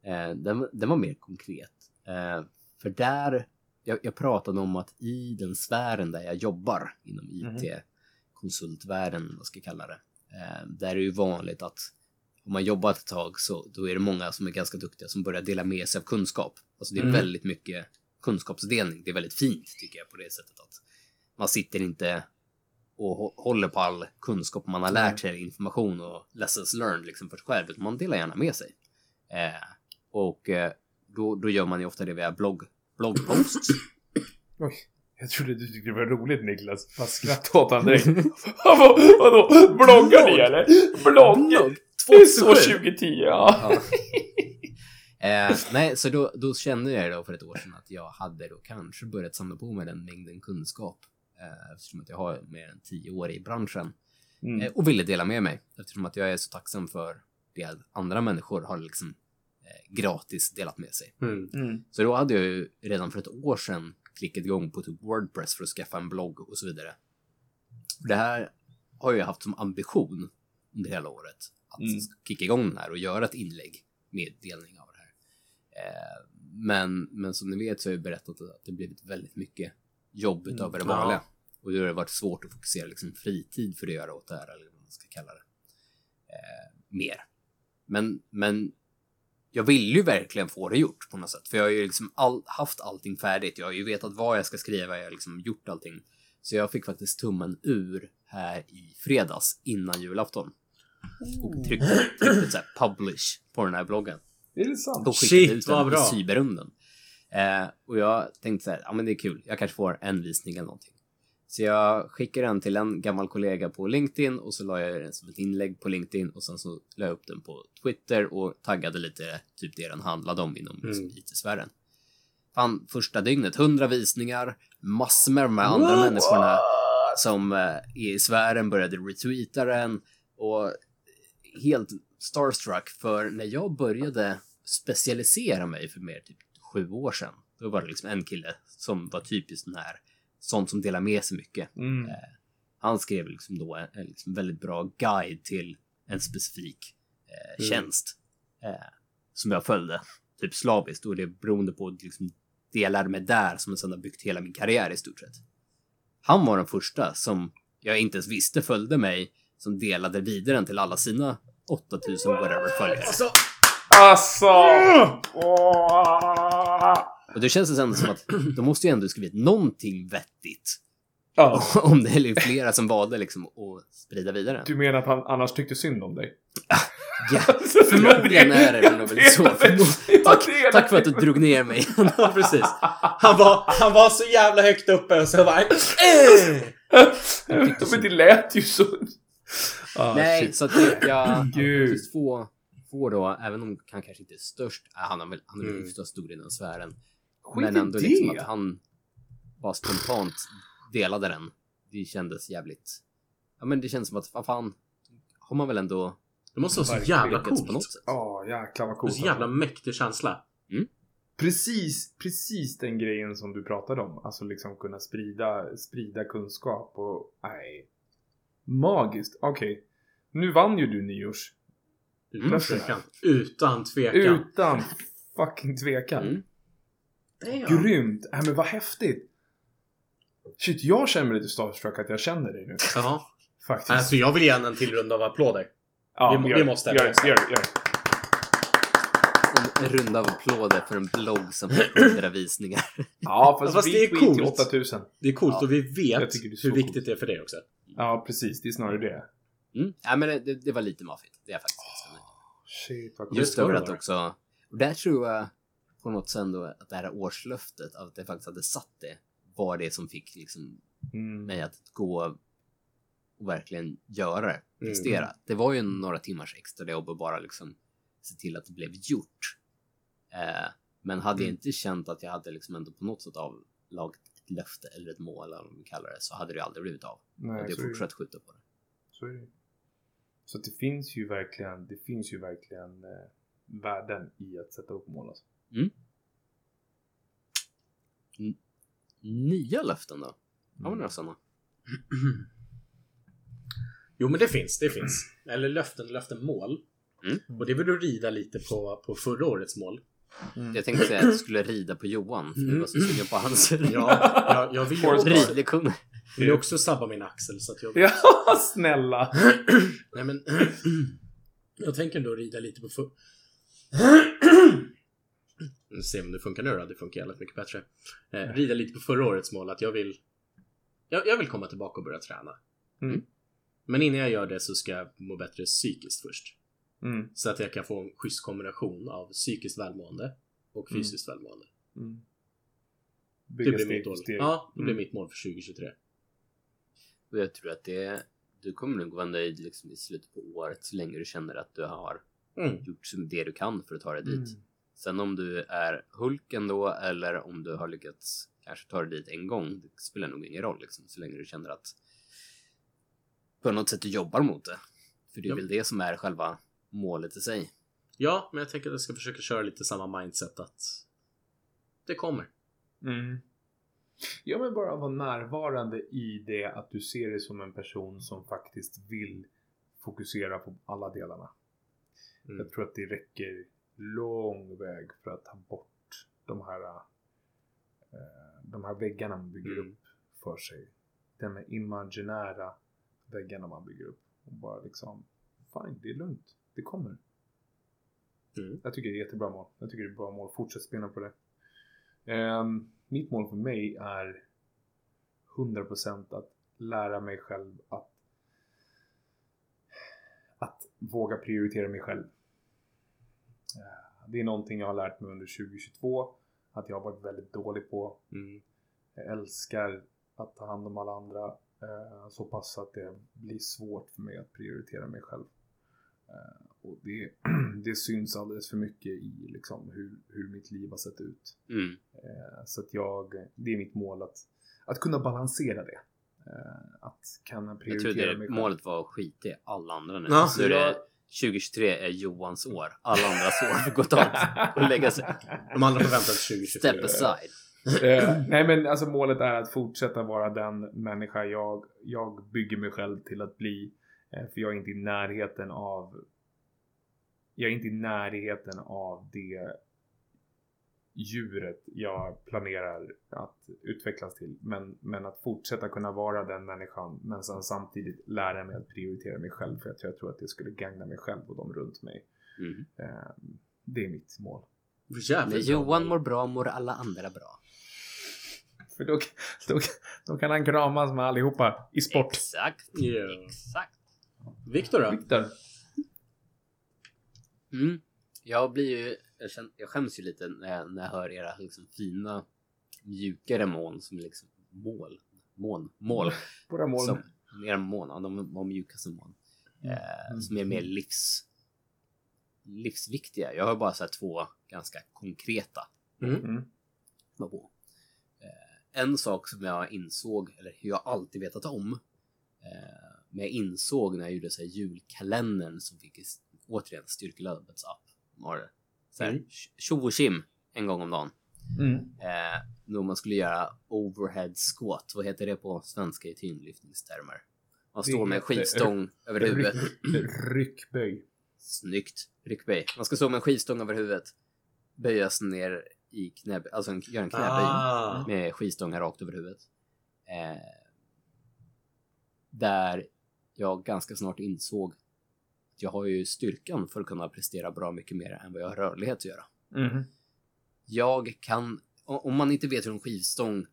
eh, den, den var mer konkret. Eh, för där, jag, jag pratade om att i den sfären där jag jobbar, inom Mhm. IT-konsultvärlden, vad ska jag kalla det, eh, där är det ju vanligt att om man jobbat ett tag så då är det många som är ganska duktiga som börjar dela med sig av kunskap. Alltså det är Mm. väldigt mycket kunskapsdelning. Det är väldigt fint tycker jag på det sättet att man sitter inte och hå- håller på all kunskap man har lärt sig, information och lessons learned liksom för sig själv, utan man delar gärna med sig. Eh, och eh, då, då gör man ju ofta det via blogg, bloggposts. Oj, jag trodde du tyckte det var roligt Niklas. Vad skrattade åt han direkt. Vad- Vadå? Bloggar ni eller? Blogg? Det är så 2007. 2010 ja. Ja. Eh, nej, så då, då kände jag då för ett år sedan att jag hade då kanske börjat samla på mig den mängden kunskap. Eh, eftersom att jag har mer än tio år i branschen. Eh, Mm. och ville dela med mig. Eftersom att jag är så tacksam för det att andra människor har liksom eh, gratis delat med sig. Mm. Mm. Så då hade jag ju redan för ett år sedan klickat igång på typ Wordpress för att skaffa en blogg och så vidare. Det här har jag haft som ambition under hela året att Mm. kicka igång den här och göra ett inlägg med delning av det här. Eh, men, men som ni vet så har jag berättat att det blivit väldigt mycket jobb utöver det Ja. vanliga. Och då har det varit svårt att fokusera liksom fritid för att göra åt det här, eller vad man ska kalla det. Eh, mer. Men, men jag vill ju verkligen få det gjort på något sätt. För jag har ju liksom all, haft allting färdigt. Jag har ju vetat vad jag ska skriva. Jag har liksom gjort allting. Så jag fick faktiskt tummen ur här i fredags innan julafton. Och tryckte, tryckte så här publish på den här bloggen. Är det sant? Och skickade Shit, ut den bra. i cyberrunden. Eh, och jag tänkte så här, ja men det är kul. Jag kanske får en visning eller någonting. Så jag skickade den till en gammal kollega på LinkedIn och så la jag den som ett inlägg på LinkedIn och sen så la jag upp den på Twitter och taggade lite typ det den handlade om inom liksom, Mm. IT-sfären. Fan, första dygnet, 100 visningar, massor med andra människorna som eh, är i sfären började retweeta den och helt starstruck för när jag började specialisera mig för mer typ sju år sedan, då var det liksom en kille som var typiskt den här, sånt som delar med sig mycket. Mm. Han skrev liksom då en, en liksom väldigt bra guide till en specifik eh, Mm. tjänst eh, som jag följde, typ slaviskt och det beroende på liksom, det jag lärde mig där som sen har byggt hela min karriär i stort sett. Han var den första som jag inte ens visste följde mig som delade vidare den till alla sina 8000 whatever följare. Alltså, Alltså! Åh! Och det känns ändå som att de måste ju ändå skrivit någonting vettigt. Ja, Om det är flera som valde liksom att sprida vidare. du menar att han annars tyckte synd om dig? Ja, förmodligen är det nog väl så. Tack, tack för att du drog ner mig. ja, precis. Han var, han var så jävla högt uppe och så bara... Men det lät ju så... Ah, Nej, shit. så att det- jag Gud. få, få då, även om han kanske inte är störst, han är väl, han är Mm. hyfsat stor i den sfären. Skit Men ändå det. liksom att han bara spontant delade den. Det kändes jävligt... Ja men det känns som att, vad fan, har man väl ändå Det måste vara så jävla coolt. på något sätt. Ja, jäklar vad coolt. så jävla mäktig känsla. Precis, precis den grejen som du pratade om. Alltså liksom kunna sprida, sprida kunskap och... Nej. Magiskt. Okej. Nu vann ju du nyårs. Utan Mm. tvekan. Utan tvekan. Utan fucking tvekan. Mm. Damn. Grymt! Äh, men vad häftigt! Shit, jag känner mig lite starstruck att jag känner dig nu. Jaha. Faktiskt. Alltså jag vill ge en till runda av applåder. ja, vi gör vi det, måste, Gör det, gör det, gör det. En runda av applåder för en blogg som har 100 visningar. Ja, fast, Fast vi det är skit i coolt. 8000. Det är coolt Ja. och vi vet det hur coolt. viktigt det är för dig också. Ja, precis. Det är snarare det. Mm. Ja men det, det var lite maffigt, det är faktiskt med. Shit, vad coolt. Just det att också, och där tror jag på något sätt ändå att det här årslöftet, att det faktiskt hade satt det, var det som fick liksom Mm. mig att gå och verkligen göra det, Mm. prestera. Det var ju några timmars extra jobb och bara liksom se till att det blev gjort. Eh, men hade jag Mm. inte känt att jag hade liksom ändå på något sätt avlagt ett löfte eller ett mål eller vad man kallar det, så hade det aldrig blivit av. Nej, jag är det. fortsatt skjuta på det. Så är det. Så det finns ju verkligen, det finns ju verkligen eh, värden i att sätta upp mål. Alltså. Nya löften då? Har vi Mm. några sådana? Jo men det finns, det finns. Eller löften, löften, mål. Mm. Och det vill du rida lite på, på förra årets mål. Mm. Jag tänkte säga att jag skulle rida på Johan, för du var så sugen på hans Ja, jag, jag vill ju också, ridlektion. vill också sabba min axel så att jag... Ja, snälla! Nej men... jag tänker ändå rida lite på för... Vi om det funkar nu då. Det funkar jävligt mycket bättre. Eh, rida lite på förra årets mål. Att jag vill... Jag, jag vill komma tillbaka och börja träna. Mm. Men innan jag gör det så ska jag må bättre psykiskt först. Mm. Så att jag kan få en schysst kombination av psykiskt välmående och Mm. fysiskt välmående. Mm. Det blir steg mitt för mål. Ja, det blir Mm. mitt mål för 2023. Och jag tror att det, du kommer nog vara nöjd liksom i slutet på året så länge du känner att du har Mm. gjort det du kan för att ta dig dit. Sen om du är Hulken då eller om du har lyckats kanske ta dig dit en gång, det spelar nog ingen roll liksom, så länge du känner att på något sätt du jobbar mot det. För det är Ja. väl det som är själva målet i sig. Ja, men jag tänker att jag ska försöka köra lite samma mindset att det kommer. Mm. Ja, men bara vara närvarande i det att du ser dig som en person som faktiskt vill fokusera på alla delarna. Mm. Jag tror att det räcker lång väg för att ta bort de här, eh, de här väggarna man bygger Mm. upp för sig. De här imaginära väggarna man bygger upp. Och bara liksom, fine, det är lugnt. Det kommer. Mm. Jag tycker det är ett jättebra mål. Jag tycker det är ett bra mål. Fortsätt spela på det. Ehm, mitt mål för mig är 100% att lära mig själv att att våga prioritera mig själv. Eh, Det är någonting jag har lärt mig under 2022 att jag har varit väldigt dålig på. Mm. Jag älskar att ta hand om alla andra eh, så pass att det blir svårt för mig att prioritera mig själv. Eh, och det, det syns alldeles för mycket i liksom, hur, hur mitt liv har sett ut. Mm. Så att jag, det är mitt mål att, att kunna balansera det. Att kunna Jag prioritera trodde mig själv. målet var att skita i alla andra nu. Ja, så är det 2023 är Johans år. Alla andras år får gå åt och lägga sig. De andra får vänta till 2024. Step aside. Eh, nej men alltså målet är att fortsätta vara den människa jag, jag bygger mig själv till att bli. Eh, för jag är inte i närheten av Jag är inte i närheten av det djuret jag planerar att utvecklas till. Men, men att fortsätta kunna vara den människan men sen samtidigt lära mig att prioritera mig själv. För att jag tror att det skulle gagna mig själv och de runt mig. Mm. Eh, det är mitt mål. När Jävligt. Johan mår bra mår alla andra bra. För då, då, då kan han kramas med allihopa i sport. Exakt. Ja. Exakt. Viktor då? Viktor. Mm. Jag blir ju, jag, känner, jag skäms ju lite när jag, när jag hör era liksom fina mjukare mål som liksom mål. Mån. Mål. Våra mål. Som, mer mån. Ja, de var mjukaste mål. Eh, som är mer livs, livsviktiga. Jag har bara så här två ganska konkreta Mm. Mm. var på. Eh, en sak som jag insåg, eller jag har alltid vetat om, eh, men jag insåg när jag gjorde så här julkalendern som fick återigen Styrkelövets app. Har det. Så här, Mm. tjo och tjim en gång om dagen. Mm. Eh, då man skulle göra overhead squat. Vad heter det på svenska i tyngdlyftningstermer? Man står med skivstång över huvudet. Ryck, ryckböj. Snyggt. Ryckböj. Man ska stå med en skivstång över huvudet. Böjas ner i knä, alltså en, göra en knäböj Ah. med skivstången rakt över huvudet. Eh, där jag ganska snart insåg jag har ju styrkan för att kunna prestera bra mycket mer än vad jag har rörlighet att göra. Mhm. Jag kan, om man inte vet hur en skivstång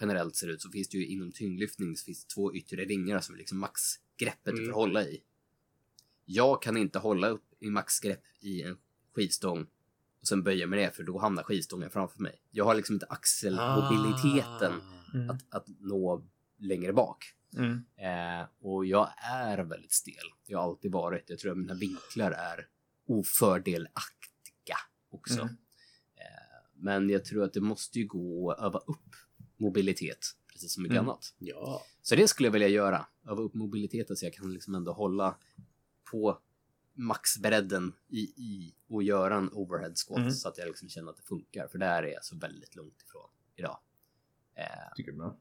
generellt ser ut så finns det ju inom tyngdlyftning så finns det två yttre ringar som är liksom maxgreppet du Mm. får hålla i. Jag kan inte hålla upp i maxgrepp i en skivstång och sen böja mig ner för då hamnar skivstången framför mig. Jag har liksom inte axelmobiliteten Ah. Mm. att, att nå längre bak. Mm. Eh, och jag är väldigt stel. Jag har alltid varit. Jag tror att mina vinklar är ofördelaktiga också. Mm. Eh, men jag tror att det måste ju gå att öva upp mobilitet, precis som mycket Mm. annat. Ja. Så det skulle jag vilja göra. Öva upp mobiliteten så jag kan liksom ändå hålla på maxbredden i, i och göra en overhead squat Mm. så att jag liksom känner att det funkar. För där är jag så väldigt långt ifrån idag. Eh, Tycker bra.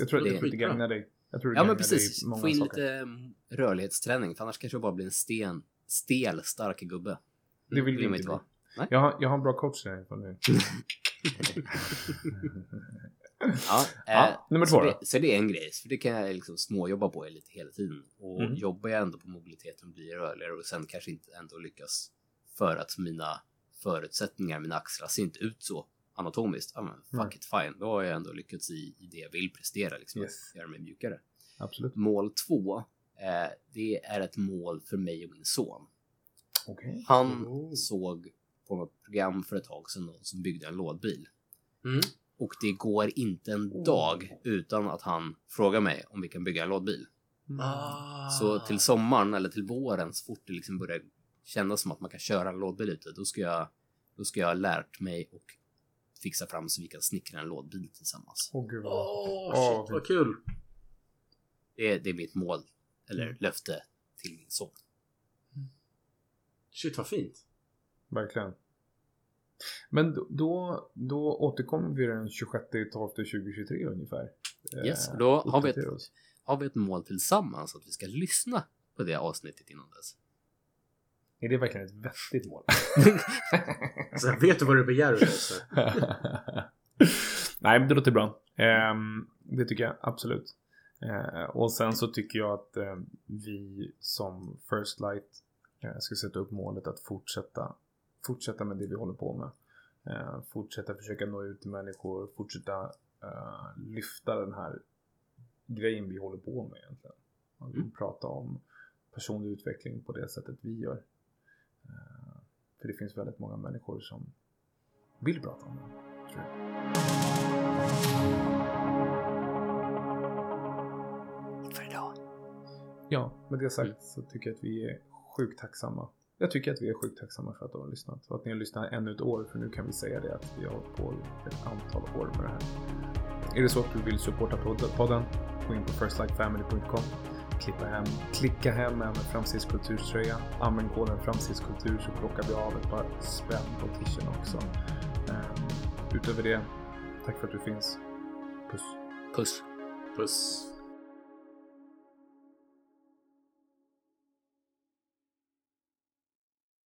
Jag tror att Det det, är det gagnar dig. Jag tror det Ja men precis, få in saker. lite mm, rörlighetsträning för annars kanske jag bara blir en sten, stel, stark gubbe. Det vill Det vi man inte inte vara. Jag har, jag har en bra coach där för nu. Ja, Ja, eh, nummer så två det, då? så det är en grej, för det kan jag liksom småjobba på lite hela tiden. Och Mm. jobbar jag ändå på mobiliteten blir rörligare och sen kanske inte ändå lyckas för att mina förutsättningar, mina axlar ser inte ut så anatomiskt. Ja men fuck Nej. it fine, då har jag ändå lyckats i, i det jag vill prestera, liksom Yes. att göra mig mjukare. Absolut. Mål två, eh, det är ett mål för mig och min son. Okej. Han Oh. såg på något program för ett tag sedan någon som byggde en lådbil. Mm. Och det går inte en dag utan att han frågar mig om vi kan bygga en lådbil. Ah. Så till sommaren eller till våren, så fort det liksom börjar kännas som att man kan köra en lådbil ute, då ska jag, då ska jag ha lärt mig och fixa fram så vi kan snickra en lådbil tillsammans. Åh gud vad... Åh, shit vad kul. Det, är- det är mitt mål, eller Mm. löfte till min son. Shit vad fint. Verkligen. Men då- då, då återkommer vi den 26 12 2023 ungefär. Yes, Eh, och då har vi, ett, har vi ett mål tillsammans att vi ska lyssna på det avsnittet innan dess. Är det verkligen ett vettigt mål? Så vet du vad du begär av oss? Nej, men det låter bra. Ehm, det tycker jag absolut. Eh, och sen så tycker jag att eh, vi som First Light eh, ska sätta upp målet att fortsätta, fortsätta med det vi håller på med. Fortsätta försöka nå ut till människor, fortsätta lyfta den här grejen vi håller på med egentligen. Mm. Prata om personlig utveckling på det sättet vi gör. För det finns väldigt många människor som vill prata om det. Tror jag. För idag. Ja, med det sagt så tycker jag att vi är sjukt tacksamma. Jag tycker att vi är sjukt tacksamma för att du har lyssnat och att ni har lyssnat ännu ett år för nu kan vi säga det att vi har hållit på ett antal år med det här. Är det så att du vill supporta pod- podden, gå in på firstlightfamily.com Klippa hem, klicka hem en Framtids kulturströja. Använd koden framtidskultur så plockar vi av ett par spänn på t-shirten också. Ehm, utöver det, tack för att du finns. Puss. Puss. Puss.